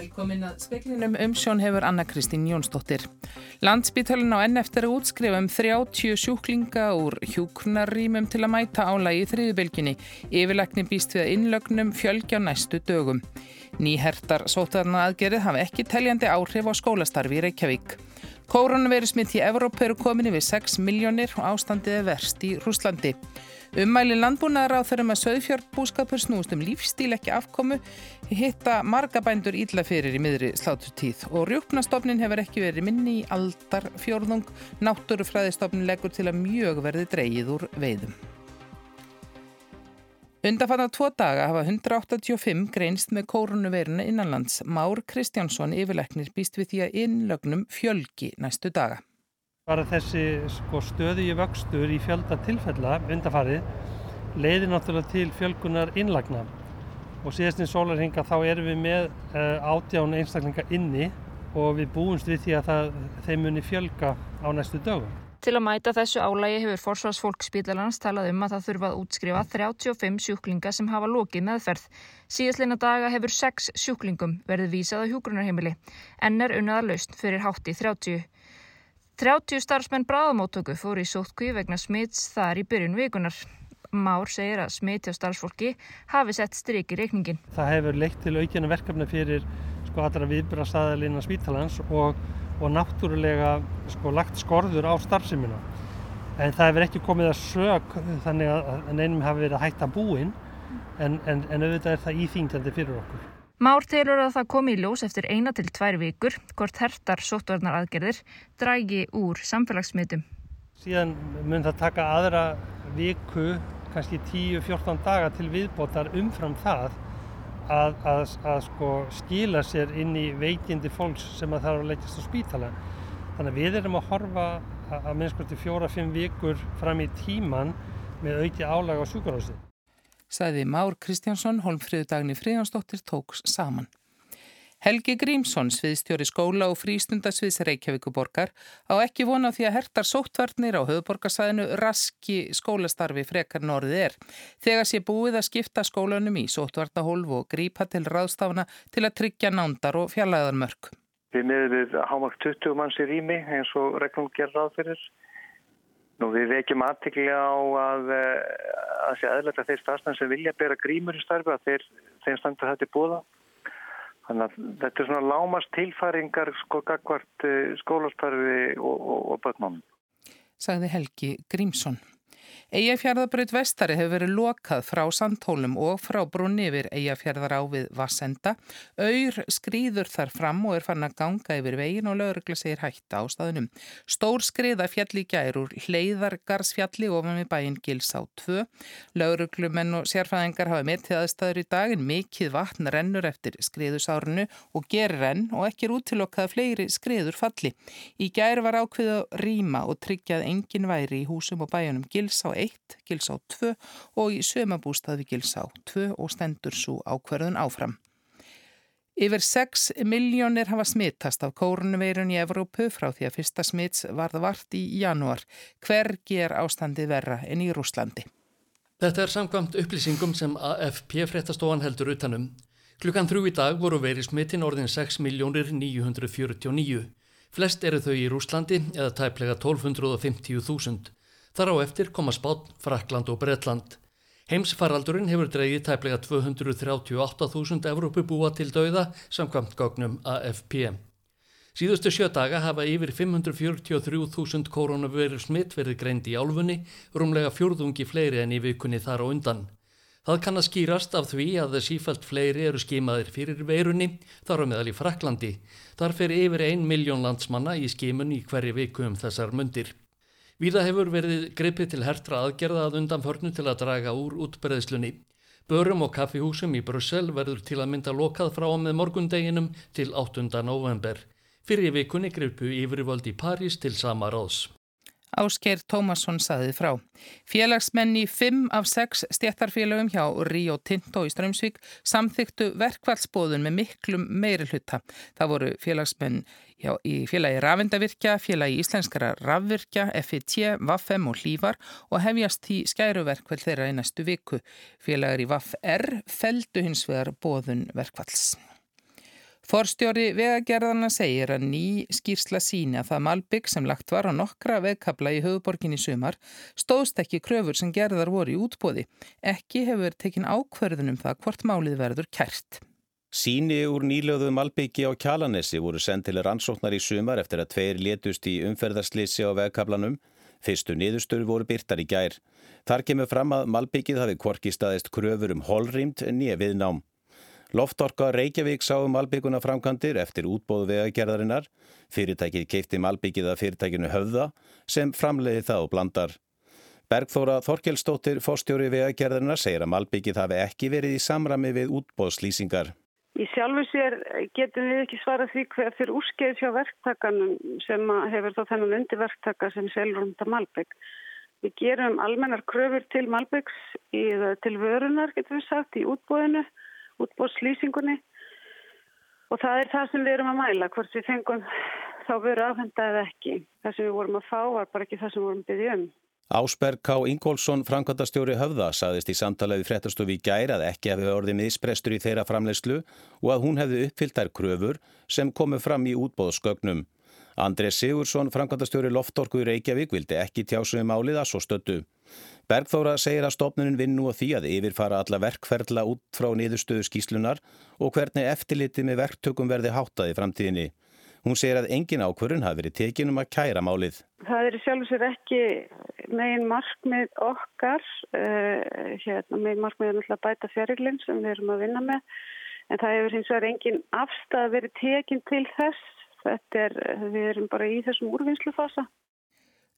Velkomin að speklinum umsjón hefur Anna Kristín Jónsdóttir. Landsbítölun á enn eftir að útskrifa um 30 sjúklinga úr hjúknarrýmum til að mæta álægi í þriðubylginni. Yfirleikni býst við að innlögnum fjölgi á næstu dögum. Nýhertar sótarna aðgerið hafa ekki teljandi áhrif á skólastarfi í Reykjavík. Koronavirusmitt í Evróp eru komin yfir 6 miljónir og ástandið er verst í Rúslandi. Ummæli landbúnaðar á þeirrum að söðfjörnbúskapur snúst um lífstíl ekki afkomu hitta marga bændur ílla fyrir í miðri slátutíð og rjúknastofnin hefur ekki verið minni í aldar fjórðung. Náttúrufræðistofnin leggur til að mjög verði dreyið úr veiðum. Undarfann á tvo daga hafa 185 greinst með kórunveruna innanlands. Már Kristjánsson yfirleiknir býst við því að innlögnum fjölgi næstu daga. Bara þessi sko, stöðu í vöxtur í fjölda tilfella undarfarið leiðir náttúrulega til fjölgunar innlagna og síðastinn sólarhinga þá erum við með uh, átján einstaklinga inni og við búumst við því að það, þeim muni fjölga á næstu dögum. Til að mæta þessu álægi hefur forsvarsfólk spítalarnas talað um að það þurfa að útskrifa 35 sjúklinga sem hafa lokið meðferð. Síðastleina daga hefur 6 sjúklingum verið vísað á hjúgrunarheimili en er unnaðar laust fyrir hátti 30. 30 starfsmenn bráðamóttöku fór í sótkví vegna smits þar í byrjun vikunar. Már segir að smiti á starfsfólki hafi sett stryk í reikningin. Það hefur leitt til aukjana verkefni fyrir sko allra viðbrastæðalina spítalans og, og náttúrulega sko lagt skorður á starfseminna. En það hefur ekki komið að sög þannig að neinum hafi verið að hætta búin en, en, en auðvitað er það íþýngjandi fyrir okkur. Már telur að það komi í ljós eftir eina til tvær vikur hvort hertar sóttvarnar aðgerðir drægi úr samfélagsmiðtum. Síðan mun það taka aðra viku, kannski 10-14 daga til viðbótar umfram það að, að, að sko skila sér inn í veikindi fólks sem að er að leggjast á spítala. Þannig að við erum að horfa að minnskvæmstu fjóra-fimm vikur fram í tíman með auki álag á sjúkarhásið sagði Már Kristjánsson, holmfriðu dagni Fríðansdóttir tóks saman. Helgi Grímsson, sviðstjóri skóla og frístundasviðs Reykjavíkuborgar, á ekki vona því að hertar sóttvarnir á höfuborgarsæðinu raski skólastarfi frekar norðið er. Þegar sé búið að skipta skólanum í sóttvarnahólf og grípa til ráðstafna til að tryggja nándar og fjallaðarmörk. Við meðum hámakt 20 manns í rými eins og reglum gerð ráð fyrir. Nú við vekjum aðtikli á að það sé aðlægt að þeir starfsmenn sem vilja bera grímur í starfi að þeir, þeir standa þetta búða. Þannig að þetta er svona lámast tilfæringar sko gagvart eh, skólastarfi og, og, og börnum. Sagði Helgi Grímsson. Eyjafjörðabraut vestari hefur verið lokað frá Sandhólum og frá brunni yfir Eyjafjörðar á við Vassenda. Auður skrýður þar fram og er fann að ganga yfir vegin og lögurgla segir hætta á staðunum. Stór skriða fjalli gærur hleiðargarsfjalli ofan við bæinn Gils á 2. Lögurglumenn og sérfæðingar hafa með til aðstæður í daginn. Mikið vatn rennur eftir skriðusárunu og ger renn og ekki er útilokkað fleiri skriður falli. Í gær var ákveð að rýma og tryggjað engin væri í húsum og bæjunum Gils á 1, Gilsá 2 og í sömabústaði Gilsá 2 og stendur svo ákverðun áfram. Yfir 6 miljónir hafa smittast af kórunveirun í Evrópu frá því að fyrsta smitts varð vart í janúar. Hver ger ástandi verra en í Rúslandi? Þetta er samkvæmt upplýsingum sem AFP fréttastofan heldur utanum. Klukkan þrjú í dag voru verið smittin orðin 6 miljónir 949. Flest eru þau í Rúslandi eða tæplega 1250.000. Þar á eftir koma Spán, Frakland og Bretland. Heimsfaraldurinn hefur dreigið tæplega 238.000 Evrópu búa til dauða samkvæmt góknum AFP. Síðustu sjö daga hafa yfir 543.000 koronavirus smitt verið greind í álfunni, rúmlega fjórðungi fleiri enn í vikunni þar á undan. Það kann að skýrast af því að sífælt fleiri eru skimaðir fyrir veirunni, þar á meðal í Fraklandi. Þar fer yfir ein miljón landsmanna í skimun í hverju viku um þessar mundir. Víða hefur verið greipið til hertra aðgerða að undan förnu til að draga úr útbreðslunni. Börum og kaffihúsum í Brussel verður til að mynda lokað frá með morgundeginum til 8. november. Fyrir vikunni greipu yfirvöld í París til sama ráðs. Áskeir Tómasson saði frá. Félagsmenn í 5 af 6 stjættarfélagum hjá Ríó Tinto í Strömsvík samþyktu verkvælsbóðun með miklum meiri hluta. Það voru félagsmenn hjá, í félagi Rafindavirkja, félagi Íslenskara Rafvirkja, FIT, Vaffem og Hlívar og hefjast í skæruverkvæl þeirra í næstu viku. Félagar í Vaff R feldu hins vegar bóðun verkvæls. Forstjóri vegagerðarna segir að ný skýrsla síni að það malbygg sem lagt var á nokkra vegkabla í höfuborgin í sumar stóðst ekki kröfur sem gerðar voru í útbóði. Ekki hefur tekin ákverðunum það hvort málið verður kært. Síni úr nýlöðu malbyggi á Kjalanesi voru sendileg rannsóknar í sumar eftir að tveir létust í umferðarslýsi á vegkablanum. Fyrstu niðurstöru voru byrtar í gær. Þar kemur fram að Malbyggið hafi kvorki staðist kröfur um holrýmt nýja viðnám. Loftorka Reykjavík sá um Malbygguna framkantir eftir útbóðu vegagerðarinnar. Fyrirtækið keipti Malbyggið að fyrirtækinu höfða sem framleiði það og blandar. Bergþóra Þorkelstóttir, fórstjóri vegagerðarinnar, segir að Malbyggið hafi ekki verið í samrami við útbóðslýsingar. Í sjálfu sér getum við ekki svarað því hver fyrir úrskeið sjá verktakanum sem hefur þá þennan undirverktaka sem selur um þetta Malbygg. Við gerum almennar kröfur til Malbyggs til vörunar, getum við sagt, í útbóðinu, útbóðslýsingunni og það er það sem við erum að mæla, hvort við fengum þá veru afhenda eða ekki. Það sem við vorum að fá var bara ekki það sem við vorum byggðið um. Ásberg K. Ingólfsson, framkvæmdastjóri höfða, saðist í samtalaði fréttastofi í gæri að ekki hefði orðið miðsprestur í þeirra framleyslu og að hún hefði uppfyllt þær kröfur sem komu fram í útbóðsgögnum. Andrés Sigursson, framkvæmdastjóri Loftorku í Reykjavík, vildi ekki tjásu um álið að svo stöttu. Bergþóra segir að stopnunin vinn nú á því að yfirfara alla verkferðla út frá niðurstöðu skíslunar og hvernig eftirliti með verktökum verði háttaði framtíðinni. Hún segir að engin ákvörun hafi verið tekin um að kæra málið. Það er sjálf og sér ekki megin markmið okkar, uh, hérna, megin markmið er náttúrulega bæta fjarilinn sem við erum að vinna með, en það hefur hins vegar engin afstæð verið tekin til þess. Þetta er, við erum bara í þessum úrvinnslufasa.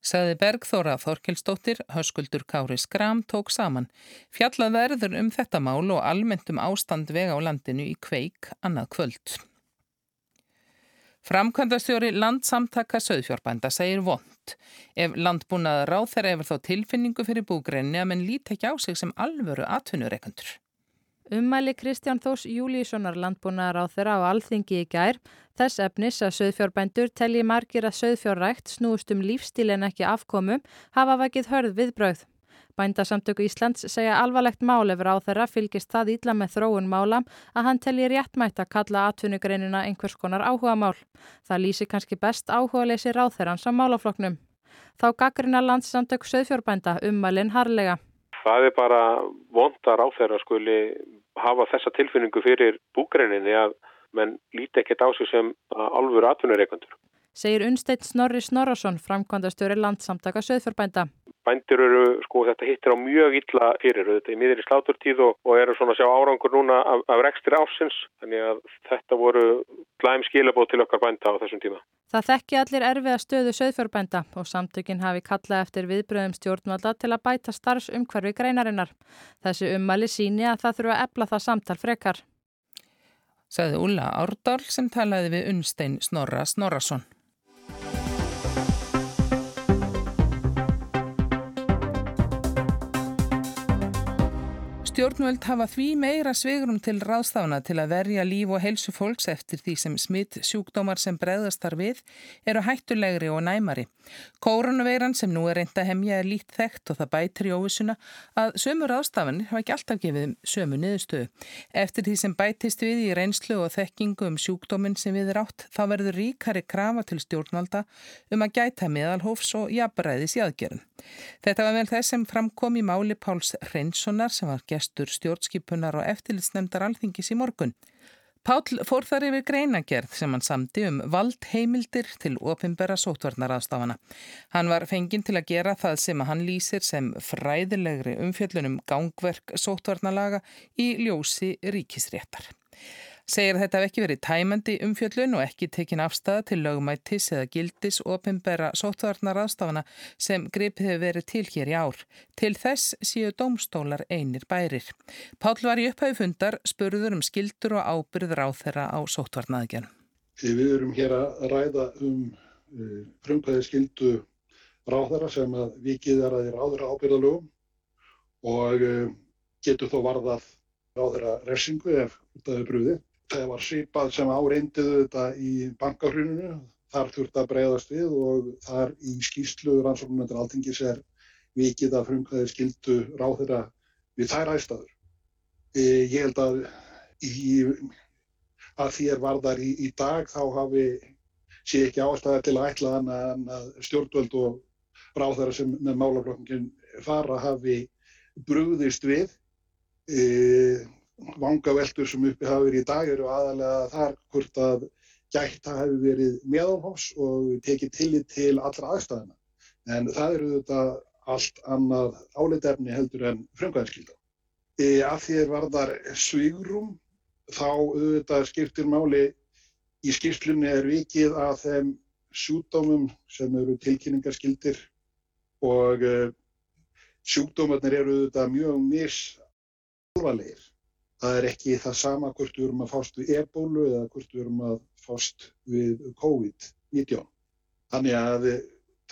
Saði Bergþóra Þorkelsdóttir, höskuldur Kári Skram tók saman. Fjallað verður um þetta mál og almennt um ástand vega á landinu í kveik annað kvöld. Framkvæmdastjóri landsamtaka söðfjórbænda segir vond. Ef landbúnaða ráð þeirra hefur þá tilfinningu fyrir búgreinni að menn líti ekki á sig sem alvöru atvinnureikandur. Ummæli Kristján Þós Júlíssonar landbúnaðar á þeirra á alþingi í gær. Þess efnis að söðfjórbændur telji margir að söðfjórrækt snúist um lífstíl en ekki afkomu hafa vakið hörð viðbrauð. Bændasamtöku Íslands segja alvarlegt mál ef ráþæra fylgist það ítla með þróun mála að hann telji réttmætt að kalla atvinnugreinina einhvers konar áhuga mál. Það lýsi kannski best áhuga leysi ráþærans á málafloknum. Þá gaggrina landssamtök söðfjórbænda ummælinn harlega. Það er bara vond að ráþæra skuli hafa þessa tilfinningu fyrir búgreininni að menn líti ekkert á sig sem alvöru atvinnureikandur. Segir Unsteit Snorri Snorrason, framkvæmdastjóri landsamtaka söðfjórbænda bændir eru, sko, þetta hittir á mjög illa fyrir, þetta er miður í sláturtíð og, og eru svona að sjá árangur núna af, af rekstir ásins, þannig að þetta voru glæm skilabóð til okkar bænda á þessum tíma. Það þekki allir erfið að stöðu söðfjörbænda og samtökinn hafi kallað eftir viðbröðum stjórnvalda til að bæta starfsumhverfi greinarinnar. Þessi ummali síni að það þurfa að ebla það samtal frekar. Saði Ulla Árdal sem talaði við Unstein Snorra Snorrason. Stjórnvöld hafa því meira svegrum til ráðstafna til að verja líf og helsu fólks eftir því sem smitt sjúkdómar sem breðast þar við eru hættulegri og næmari. Kóranuveiran sem nú er reynda hemja er lít þekkt og það bætir í óvissuna að sömu ráðstafanir hafa ekki alltaf gefið sömu niðurstöðu. Eftir því sem bætist við í reynslu og þekkingu um sjúkdóminn sem við er átt þá verður ríkari krafa til stjórnvalda um að gæta meðalhófs og jafnræðis í aðgerðum. Þetta var vel þess sem framkom í máli Páls Reynssonar sem var gert gestur stjórnskipunar og eftirlitsnemndar alþingis í morgun. Pál fór þar yfir greinagerð sem hann samti um vald heimildir til ofinbera sótvarnaraðstafana. Hann var fenginn til að gera það sem hann lýsir sem fræðilegri umfjöllunum gangverk sótvarnalaga í ljósi ríkisréttar. Segir að þetta hef ekki verið tæmandi umfjöllun og ekki tekin afstæða til lögumættis eða gildis ofinbera sótvarnar aðstafana sem gripið hefur verið til hér í ár. Til þess séu dómstólar einir bærir. Pál var í upphæfu fundar spurður um skildur og ábyrður á þeirra á sótvarnaðgjörn. Við erum hér að ræða um uh, frumkvæði skildu ráðara sem að vikið er að þeirra áður ábyrðalögum og uh, getur þó varðað ráðara refsingu ef það er brúðið það var sípað sem áreindiðu þetta í bankahruninu. Þar þurft að breyðast við og þar í skýslu rannsóknunöndur altingis er vikið að frumkvæði skildu ráð þeirra við þær æstaður. Ég held að í að er varðar í, í dag þá hafi sé ekki ástæða til að ætla hann að stjórnvöld og ráðara sem með málaflokkingin fara hafi brúðist við. E, vangaveltur sem uppi hafi verið í dag eru aðalega þar hvort að gætt það hefur verið meðalhófs og tekið tillit til allra aðstæðina. En það eru þetta allt annað áleitefni heldur en frumkvæðinskylda. E, af því er varðar svigrum þá auðvitað skiptir máli í skipslunni er vikið að þeim sjúkdómum sem eru tilkynningarskyldir og e, sjúkdómarnir eru auðvitað mjög misalvarlegir. Það er ekki það sama hvort við erum að fást við ebólu eða hvort við erum að fást við COVID-19. Þannig að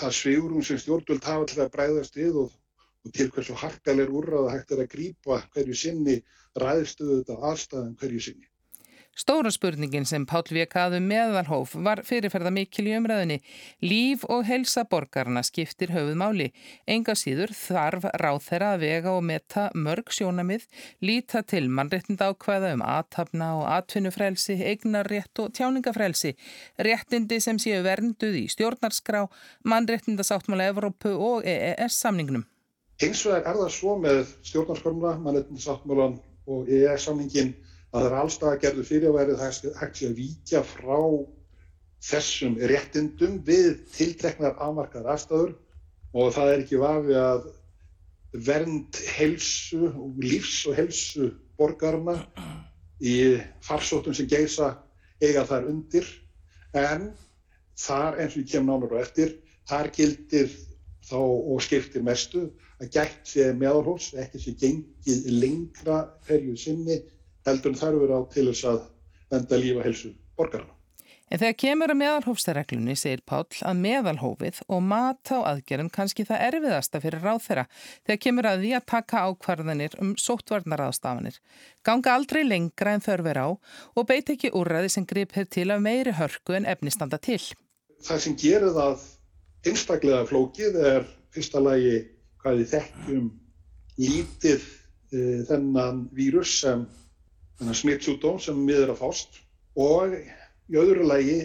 það sveigurum sem stjórnvöld hafa til að bræðast við og, og til hversu harkalir úrraða hægt er að grýpa hverju sinni ræðstöðu þetta aðstæðan hverju sinni. Stóra spurningin sem Pál Vekaðu meðalhóf var fyrirferða mikil í umræðinni. Líf og helsa borgarna skiptir höfuð máli. Enga síður þarf ráð þeirra að vega og metta mörg sjónamið, líta til mannréttinda ákvæða um aðtapna og atvinnufrelsi, eignarrétt og tjáningafrelsi, réttindi sem séu vernduð í stjórnarskrá, mannréttinda sáttmála Evrópu og EES-samningnum. Hins vegar er það svo með stjórnarskránuna, mannréttinda sáttmálan og EES-samningin að það er allstað að gerðu fyrirværið hægt sér að víkja frá þessum réttindum við tilteknar afmarkað aðstæður og það er ekki vafi að vernd helsu og lífs og helsu borgarna í farsóttum sem geisa eiga þar undir. En þar eins og ég kem nánar á eftir þar gildir þá og skiptir mestu að gætt sé meðalhóls ekki sé gengið lengra ferju sinni heldur en þarfur á til þess að venda lífa helsu borgarna. En þegar kemur að meðalhófstareglunni segir Páll að meðalhófið og mat á aðgerðum kannski það erfiðasta fyrir ráð þeirra þegar kemur að því að taka ákvarðanir um sóttvarnaraðstafanir. Ganga aldrei lengra en þörfur á og beit ekki úrraði sem gripir til af meiri hörku en efnistanda til. Það sem gerir það einstaklega flókið er fyrsta lagi hvað við þekkjum lítið e, þennan vírus sem smittsjúdóm sem við erum að fást og í öðru lagi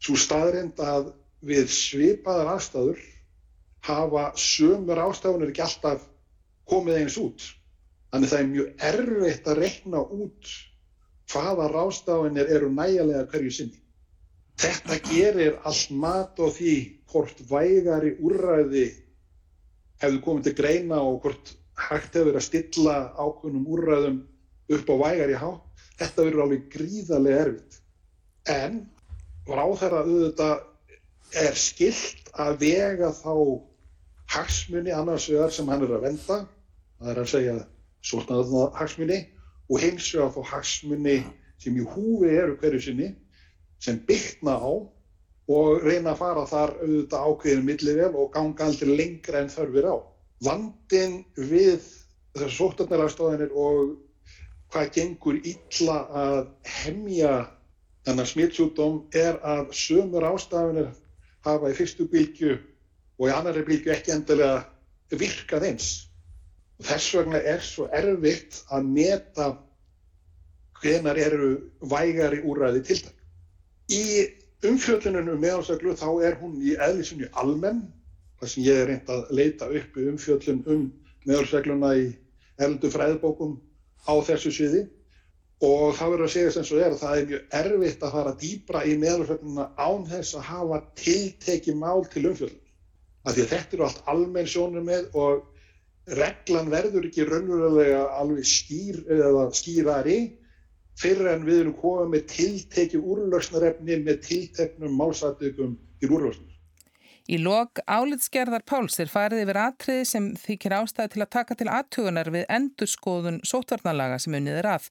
svo staðrind að við svipaðar aðstæður hafa sömur ástafunir ekki alltaf komið eins út. Þannig það er mjög erfitt að rekna út hvaða rástafunir eru nægilega hverju sinni. Þetta gerir allt mat og því hvort vægari úrræði hefur komið til greina og hvort hægt hefur að stilla ákveðnum úrræðum upp á vægar í hátt, þetta verður alveg gríðarlega erfitt. En ráðherra auðvitað er skilt að vega þá hagsmunni annars vegar sem hann er að venda, það er að segja svolítið hagsmunni og hins vegar þá hagsmunni sem í húfi eru hverju sinni sem byggna á og reyna að fara þar auðvitað ákveðinu millivel og ganga aldrei lengra en þörfir á. Vandin við þessar sótarnarafstofanir og hvað gengur illa að hemja þennan smittsjúkdóm er að sömur ástafinir hafa í fyrstu bylgu og í annari bylgu ekki endilega virkað eins. Og þess vegna er svo erfitt að meta hvenar eru vægari úræði tiltak. Í umfjöldunum um meðalsaglu þá er hún í eðlisunni almenn, þar sem ég er reynd að leita upp umfjöldun um meðalsagluna í eldu fræðbókum á þessu sviði og það verður að segja sem svo er að það er mjög erfitt að fara dýbra í meðalfögnuna án þess að hafa tilteki mál til umfjöldun. Þetta eru allt almenn sjónur með og reglan verður ekki raunverulega alveg skýr skýrari fyrir en við erum komið með tilteki úrlöksnarefni með tilteknum málsættökum til úrlöksnar. Í lok álitsgerðar Páls er farið yfir atriði sem þykir ástæði til að taka til aðtugunar við endurskoðun sótvarnalaga sem unnið er að.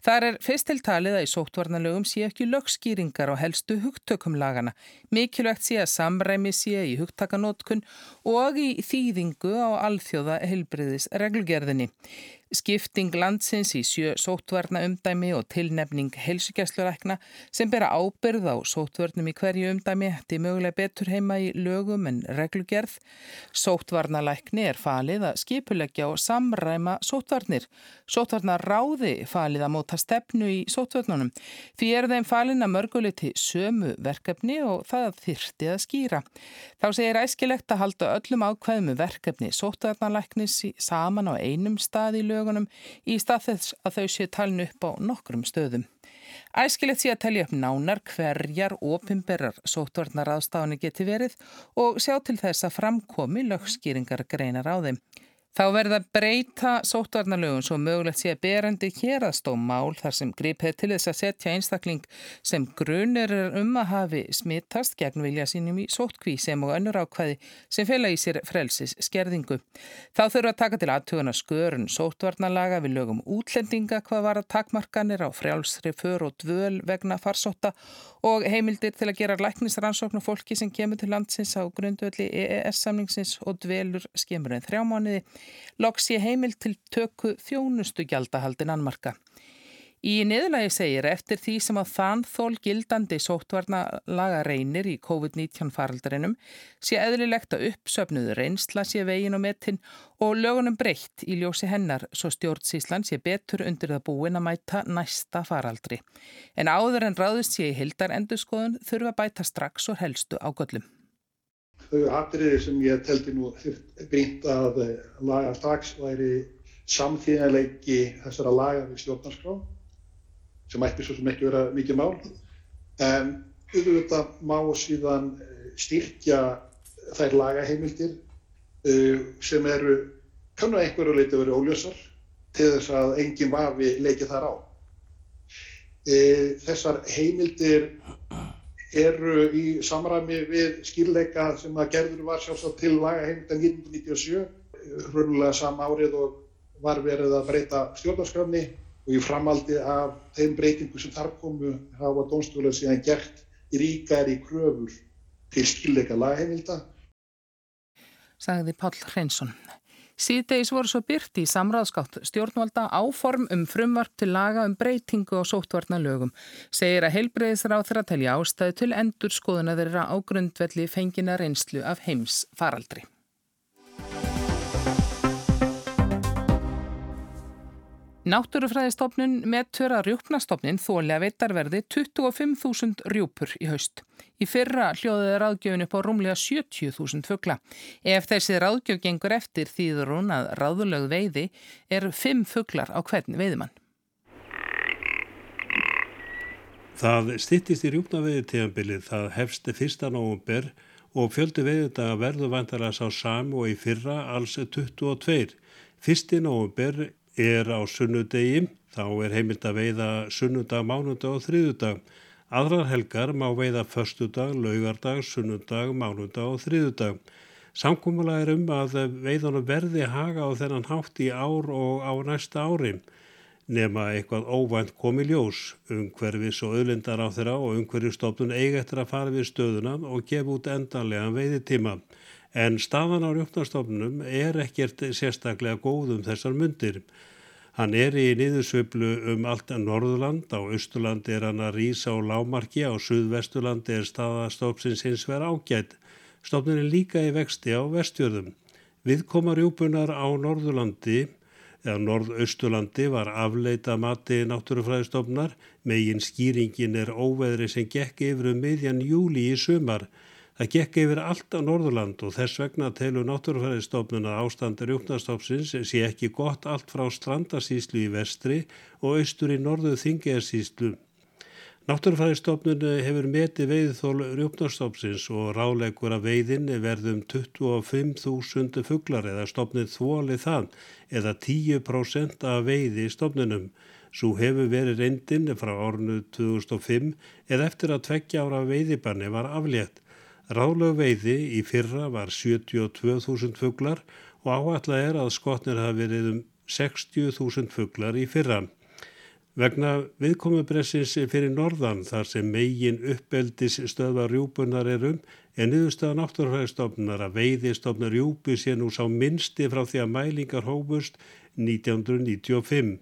Þar er fyrst til talið að í sótvarnalögum sé ekki lögskýringar á helstu hugtökum lagana. Mikilvægt sé að samræmi sé í hugtakanótkun og í þýðingu á alþjóða heilbriðis reglugerðinni. Skipting landsins í sjö sótvarna umdæmi og tilnefning heilsugjastlurækna sem bera ábyrð á sótvörnum í hverju umdæmi hætti mögulega betur heima í lögum en reglugerð. Sótvarnalækni er falið að skipuleggja og samræma sótvarnir. Sótvarnar ráði falið að móta móta stefnu í sótvöldnunum. Því er þeim falin að mörguleiti sömu verkefni og það þyrti að skýra. Þá segir æskilegt að halda öllum ákveðum verkefni sótvöldnalæknis saman á einum stað í lögunum í stað þess að þau sé talin upp á nokkrum stöðum. Æskilegt sé að telja upp nánar hverjar opimberar sóttvarnar aðstáðinu geti verið og sjá til þess að framkomi lögskýringar greinar á þeim. Þá verða breyta sóttvarnalögun svo mögulegt sé að berandi hérastóm mál þar sem gripið til þess að setja einstakling sem grunir um að hafi smittast gegn vilja sínum í sóttkví sem og önnur ákvæði sem fela í sér frelsis skerðingu. Þá þurfa að taka til aðtuguna skörun sóttvarnalaga við lögum útlendinga hvað var að takmarkanir á frjálsri för og dvöl vegna farsótta og heimildir til að gera læknisrannsókn og fólki sem kemur til landsins á grundvöldi EES-samningsins og dvelur skemur en þrjá mánuði loks ég heimil til tökku þjónustu gjaldahaldin annmarka. Í niðurlagi segir eftir því sem að þann þól gildandi sóttvarnalaga reynir í COVID-19 faraldarinum sé eðlilegt að uppsöfnuðu reynsla sé vegin og metin og lögunum breytt í ljósi hennar svo stjórnsíslan sé betur undir það búin að mæta næsta faraldri. En áður en ráðist sé í hildar endurskoðun þurfa bæta strax og helstu ágöllum þau atriði sem ég teldi nú brínt að eh, laga strax væri samþýðanleiki þessara laga við stjórnarskrá sem ætti svo sem ekki vera mikið mál en auðvitað má síðan eh, styrkja þær lagaheimildir uh, sem eru kannu einhverju leiti vera óljósar til þess að enginn vafi leiki þar á. Þessar heimildir eru í samræmi við skýrleika sem að gerður var sjálfsagt til lagaheimildan 1997, hrunnulega sama árið og var verið að breyta stjórnarskrafni og í framaldi af þeim breytingu sem þar komu hafa dómstoflega síðan gert ríkari kröfur til skýrleika lagaheimilda. Sagði Pál Hreinsson. Síðdeis voru svo byrt í samráðskátt stjórnvalda áform um frumvarp til laga um breytingu og sóttvarna lögum. Segir að heilbreyðisra á þeirra telja ástæðu til endur skoðuna þeirra á grundvelli fengina reynslu af heims faraldri. Náttúrufræðistofnun metur að rjúpnastofnin þóli að veitarverði 25.000 rjúpur í haust. Í fyrra hljóðið ráðgjöfin upp á rúmlega 70.000 fuggla. Ef þessi ráðgjöf gengur eftir þýður hún að ráðulög veiði er 5 fugglar á hvern veiðimann. Það stittist í rjúpnaveiði tíðanbilið. Það hefst fyrsta nógumber og fjöldi veiðdaga verður vantar að sá sam og í fyrra alls 22. Fyrsti nógumber er á sunnudegi, þá er heimilt að veiða sunnudag, mánudag og þriðudag. Aðrar helgar má veiða förstudag, laugardag, sunnudag, mánudag og þriðudag. Samkúmulega er um að veiðanum verði haga á þennan hátt í ár og á næsta ári nema eitthvað óvænt komi ljós, umhverfis og öðlindar á þeirra og umhverfistofnun eigi eftir að fara við stöðuna og gefa út endanlega veiðitíma. En staðan á rjóknarstofnunum er ekkert sérstaklega góð um þessar myndir. Hann er í niðursveiflu um allt Norðurland, á Östurlandi er hann að rýsa á lámarki, á Suðvesturlandi er staðastofnsins hins vera ágætt. Stofnun er líka í vexti á vestjörðum. Viðkoma rjúpunar á Norðurlandi eða Norðausturlandi var afleita mati náttúrufræðistofnar, megin skýringin er óveðri sem gekk yfir um miðjan júli í sumar. Það gekk yfir allt á Norðurland og þess vegna telur náttúrufæðistofnun að ástandir uppnastofnsins sé ekki gott allt frá strandasíslu í vestri og austur í norðu þingiðarsíslu. Náttúrufæðistofnun hefur metið veiðþól rjúpnarstofnsins og ráleikur að veiðin verðum 25.000 fugglar eða stofnið þvóli þann eða 10% af veiði stofnunum. Svo hefur verið reyndin frá árnu 2005 eða eftir að tveggja ára veiðibanni var aflétt. Ráðlög veiði í fyrra var 72.000 fugglar og áallega er að skotnir hafi verið um 60.000 fugglar í fyrra. Vegna viðkomubressins fyrir norðan þar sem megin uppeldis stöða rjúbunar er um en niðurstaða náttúrfæðistofnar að veiðistofnar rjúbu sé nú sá minnsti frá því að mælingar hófust 1995.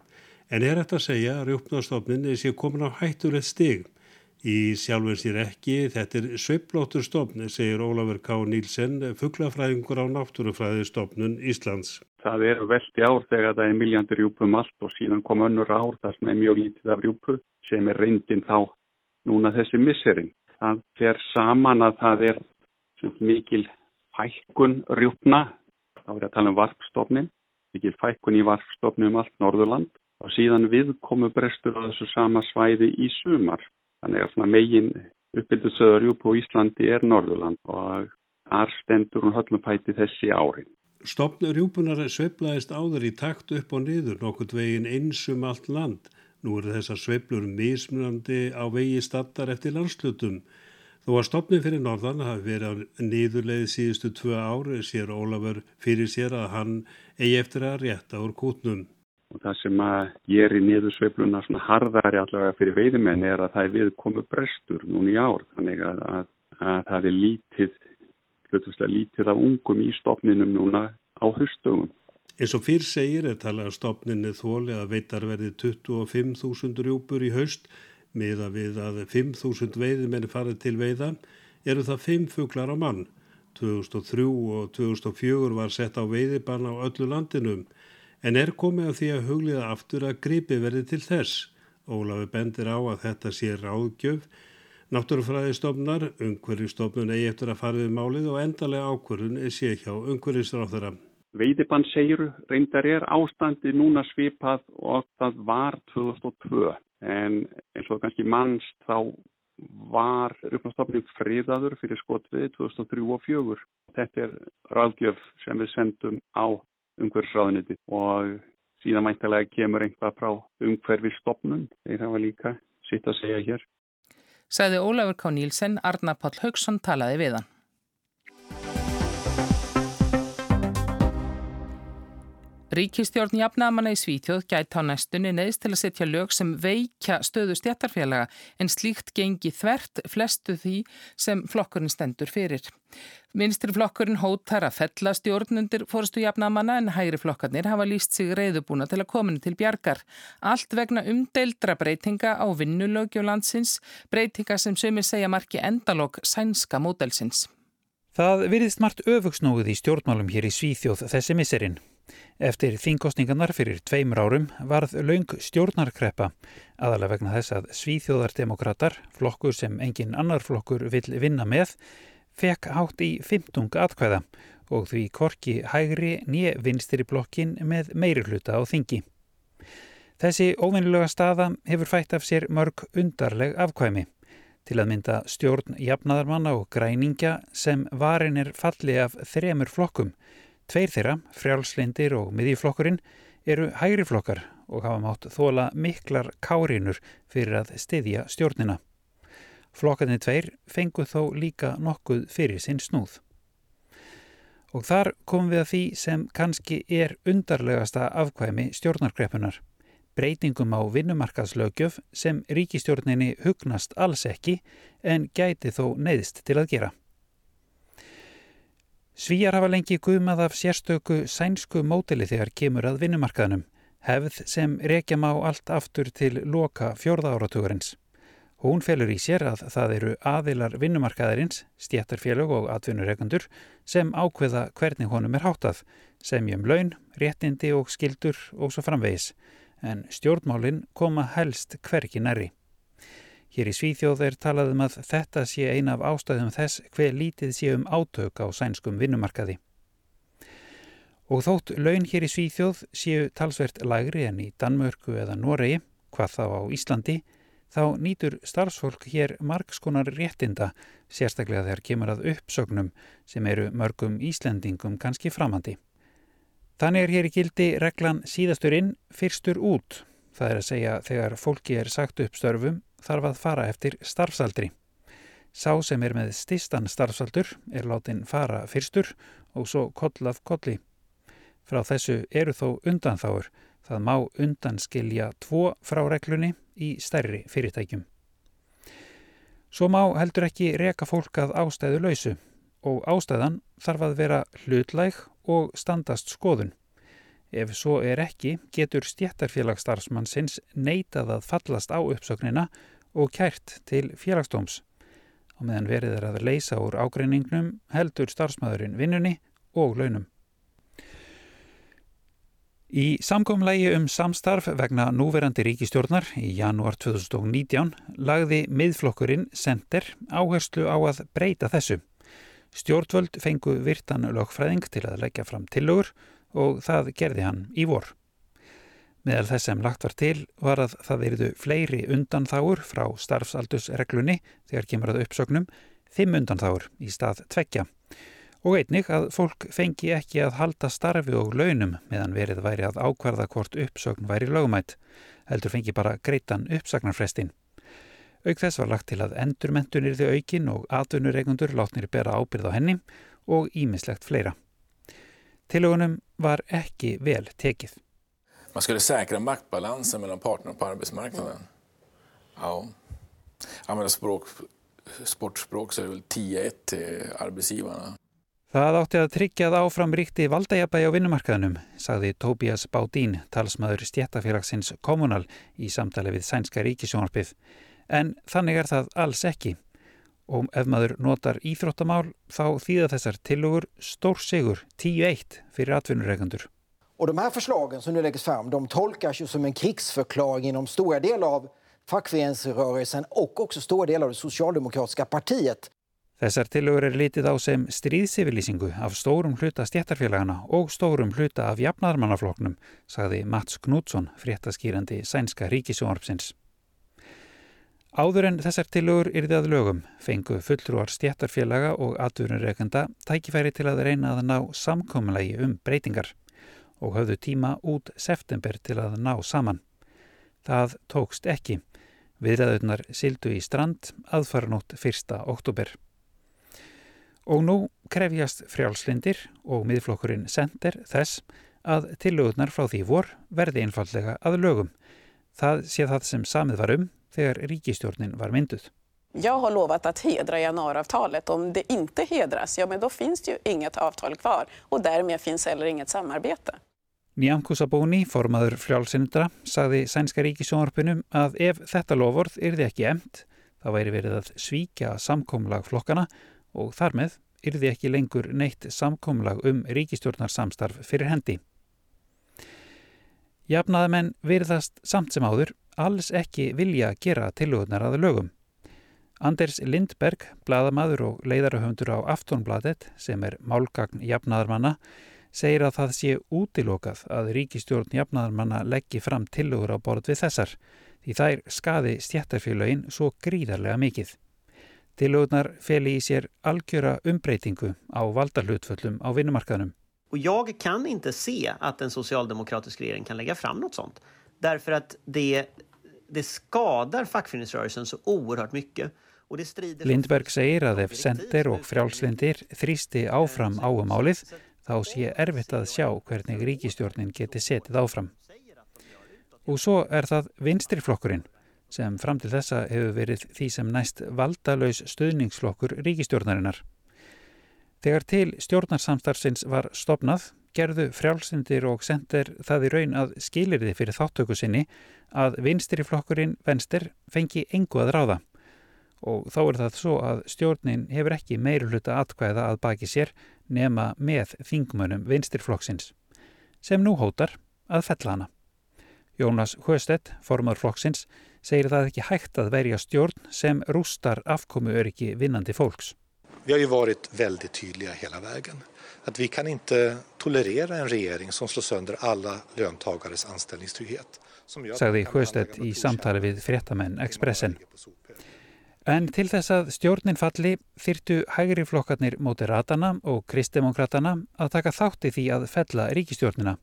En er þetta að segja að rjúbnastofnin sé komin á hættulegt stig. Í sjálfur sér ekki, þetta er sveiblóttur stofn, segir Ólafur K. Nílsen, fugglafræðingur á náttúrufræðistofnun Íslands. það er veldi ár þegar það er miljandur rjúpum allt og síðan kom önnur ár það sem er mjög lítið af rjúpu sem er reyndin þá núna þessi misserinn. Það fer saman að það er mikil fækkun rjúpna, þá er að tala um varpstofnin, mikil fækkun í varpstofni um allt Norðurland og síðan viðkomu brestur á þessu sama svæði í sumar. Þannig að megin uppbyldusöður rjúpu á Íslandi er Norðurland og þar stendur hún höllumfæti þessi árin. Stopn rjúpunar sveiplaðist áður í takt upp og niður nokkurt veginn einsum allt land. Nú eru þessar sveiplur mismunandi á vegi stattar eftir landslutum. Þó að stopnin fyrir norðan hafi verið á niðurleið síðustu tvö ári sér Ólafur fyrir sér að hann eigi eftir að rétta úr kútnum. Og það sem að ég er í niðursveipluna svona harðari allavega fyrir veiðmenn er að það er við komu brestur núni í ár. Þannig að, að, að það er lítið hlutastlega lítið af ungum í stopninum núna á höstögun. Eins og fyrr segir er talað að stopninni þóli að veitar verði 25.000 rjúpur í haust með að við að 5.000 veiðmenni farið til veiða eru það 5 fuglar á mann. 2003 og 2004 var sett á veiðibann á öllu landinum en er komið að því að hugliða aftur að gripi verði til þess. Ólafi bendir á að þetta sé ráðgjöf Náttúrufræðistofnar, umhverjustofnun eigi eftir að fara við málið og endalega ákvörðun sé hjá umhverjistráþara. Veidibann segiru reyndar er ástandi núna svipað og það var 2002 en eins og kannski mannst þá var uppnáttstofning friðaður fyrir skotviði 2003 og 2004. Þetta er ráðgjöf sem við sendum á umhverjusráðuniti og síðan mæntilega kemur einhvað frá umhverfistofnun. Þeir hafa líka sitt að segja hér sagði Ólafur K. Nílsen, Arna Páll Haugsson talaði við hann. Ríkistjórn jafnamanna í Svítjóð gæti á næstunni neðist til að setja lög sem veikja stöðu stjættarfélaga en slíkt gengi þvert flestu því sem flokkurinn stendur fyrir. Vinstri flokkurinn hótar að fella stjórnundir fórstu jafnamanna en hægri flokkarnir hafa líst sig reyðubúna til að kominu til bjargar. Allt vegna umdeildra breytinga á vinnulögjulandsins, breytinga sem sömur segja marki endalók sænska módelsins. Það virðist margt öfugsnóið í stjórnmálum hér í Svíþjóð þessi misserinn. Eftir þingkostningarnar fyrir tveimur árum varð laung stjórnarkreppa aðalega vegna þess að svíþjóðardemokrater, flokkur sem engin annar flokkur vill vinna með, fekk hátt í 15 atkvæða og því korki hægri nýje vinstir í blokkin með meiri hluta á þingi. Þessi óvinnilega staða hefur fætt af sér mörg undarleg afkvæmi til að mynda stjórn jafnaðarmanna og græningja sem varin er falli af þremur flokkum Tveir þeirra, frjálslindir og miðjuflokkurinn, eru hægriflokkar og hafa mátt þóla miklar kárínur fyrir að styðja stjórnina. Flokkarnir tveir fengu þó líka nokkuð fyrir sinn snúð. Og þar komum við að því sem kannski er undarlegasta afkvæmi stjórnarkrepunar. Breytingum á vinnumarkaðslaugjöf sem ríkistjórninni hugnast alls ekki en gæti þó neyðist til að gera. Svíjar hafa lengi guðmað af sérstöku sænsku mótili þegar kemur að vinnumarkaðnum, hefð sem rekja má allt aftur til loka fjörða áratugurins. Hún felur í sér að það eru aðilar vinnumarkaðarins, stjættarfélög og atvinnureikandur sem ákveða hvernig honum er háttað, semjum laun, réttindi og skildur og svo framvegis, en stjórnmálinn koma helst hverki næri. Hér í Svíþjóð er talað um að þetta sé eina af ástæðum þess hver lítið sé um átök á sænskum vinnumarkaði. Og þótt laun hér í Svíþjóð séu talsvert lagri en í Danmörku eða Noregi, hvað þá á Íslandi, þá nýtur starfsfólk hér margskonar réttinda, sérstaklega þegar kemur að uppsögnum sem eru mörgum Íslendingum kannski framandi. Þannig er hér í gildi reglan síðastur inn, fyrstur út. Það er að segja þegar fólki er sagt upp störfum þarf að fara eftir starfsaldri. Sá sem er með stistan starfsaldur er látin fara fyrstur og svo koll af kolli. Frá þessu eru þó undanþáur, það má undanskilja tvo frá reglunni í stærri fyrirtækjum. Svo má heldur ekki reka fólk að ástæðu lausu og ástæðan þarf að vera hlutlæg og standast skoðun. Ef svo er ekki, getur stjættarfélagsstarfsmannsins neitað að fallast á uppsöknina og kært til félagsdóms. Og meðan verið er að leysa úr ágreiningnum heldur starfsmæðurinn vinnunni og launum. Í samkomlægi um samstarf vegna núverandi ríkistjórnar í janúar 2019 lagði miðflokkurinn Sender áherslu á að breyta þessu. Stjórnvöld fengu virtan lögfræðing til að leggja fram tillögur og það gerði hann í vor. Meðal þess sem lagt var til var að það veriðu fleiri undanþáur frá starfsaldusreglunni þegar kemur að uppsögnum, fimm undanþáur í stað tvekja og einnig að fólk fengi ekki að halda starfi og launum meðan verið væri að ákvarða hvort uppsögn væri lögumætt, heldur fengi bara greitan uppsagnarfrestin. Auk þess var lagt til að endurmentunir þau aukin og atvinnureikundur látnir bera ábyrð á henni og ímislegt fleira. Tilögunum var ekki vel tekið. Man skulle säkra maktbalansen mellan parterna på arbetsmarknaden. Ja, använda språk, sportspråk så är det väl 10-1 till arbetsgivarna. Það átti að tryggja að áfram ríkti valdajabægi á vinnumarkaðnum, sagði Tobias Baudín, talsmaður stjættafélagsins Kommunal í samtali við Sænska ríkisjónarpið. En þannig er það alls ekki. Og ef maður notar íþróttamál þá þýða þessar tilugur stór sigur 10-1 fyrir atvinnureikandur. Och de här förslagen som nu läggs fram, de tolkas ju som en krigsförklaring inom stora delar av fackföreningsrörelsen och också stora delar av det socialdemokratiska partiet. Þessar tilugur er litið á sem stríðsifilýsingu af stórum hluta stjættarfélagana og stórum hluta af jafnarmannafloknum, sagði Mats Knútsson, fréttaskýrandi sænska ríkisjónarpsins. Áður en þessar tilugur yrði að lögum fengu fulltrúar stjættarfélaga og atvinnurreikenda tækifæri til að reyna að ná samkominlegi um breytingar og höfðu tíma út september til að ná saman. Það tókst ekki. Viðræðunar sildu í strand aðfaranótt 1. oktober. Og nú krefjast frjálslindir og miðflokkurinn sender þess að tillögurnar frá því vor verði einfallega að lögum. Það sé það sem samið var um þegar ríkistjórnin var mynduð. Jag har lovat att hedra januaravtalet. Om det inte hedras, ja men då finns det ju inget avtal kvar och därmed finns heller inget samarbete. Nyamko Saboni, formaður frjálsindra, sagði sænska ríkisjónarpunum að ef þetta lofórð yrði ekki emt, þá væri verið að svíkja samkomlag flokkana og þar með yrði ekki lengur neitt samkomlag um ríkistjórnarsamstarf fyrir hendi. Jafnaðamenn virðast samt sem áður alls ekki vilja gera tilugurnar að lögum. Anders Lindberg, bladamadur og leiðarahöndur á Aftonbladet sem er málgagn jafnaðarmanna, segir að það sé útilokað að ríkistjórn jafnaðarmanna leggji fram tilugur á borð við þessar því þær skadi stjættarfélögin svo gríðarlega mikið. Tillögurnar feli í sér algjöra umbreytingu á valdarhlutföllum á vinnumarkaðnum. Och jag kan inte se att en socialdemokratisk regering kan lägga fram något sånt. Därför att det, det skadar fackföreningsrörelsen så oerhört mycket. Lindberg segir að ef sendir og frjálslindir þrýsti áfram áumálið þá sé erfitt að sjá hvernig ríkistjórnin geti setið áfram. Og svo er það vinstriflokkurinn sem fram til þessa hefur verið því sem næst valdalaus stöðningsflokkur ríkistjórnarinnar. Þegar til stjórnarsamstarfsins var stopnað, gerðu frjálsindir og sendir það í raun að skilirði fyrir þáttöku sinni að vinstri flokkurinn venster fengi engu að ráða. Og þá er það svo að stjórnin hefur ekki meiri hluta atkvæða að baki sér nema með þingmönum vinstirflokksins, sem nú hótar að fella hana. Jónas Hjöstedt, formar flokksins, segir það ekki hægt að verja stjórn sem rústar afkomu öryggi vinnandi fólks. Vi har ju varit väldigt tydliga hela vägen. Att vi kan inte tolerera en regering som slår sönder alla löntagares anställningstrygghet. Sagði Hjöstedt í samtali við fréttamenn Expressen. En til þess að stjórnin falli þyrtu hægri flokkarnir Moderatana og Kristdemokratana að taka þátti því að fella ríkistjórnina.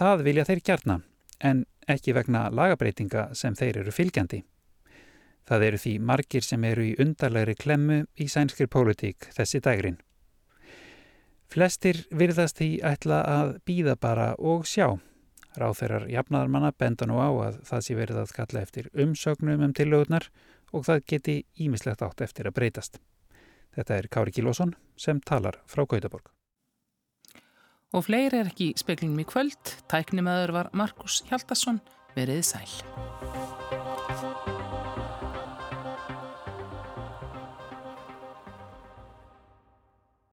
Það vilja þeir kjarna en ekki vegna lagabreitinga sem þeir eru fylgjandi. Það eru því margir sem eru í undarlegri klemmu í sænskir pólitík þessi dægrin. Flestir virðast því ætla að býða bara og sjá. Ráþeirar jafnaðarmanna benda nú á að það sé verið að kalla eftir umsögnum um tillögurnar og það geti ímislegt átt eftir að breytast. Þetta er Kári Kílosson sem talar frá Gautaborg. Og fleiri er ekki speklinum í kvöld. Tæknimaður var Markus Hjaldarsson. Verið sæl.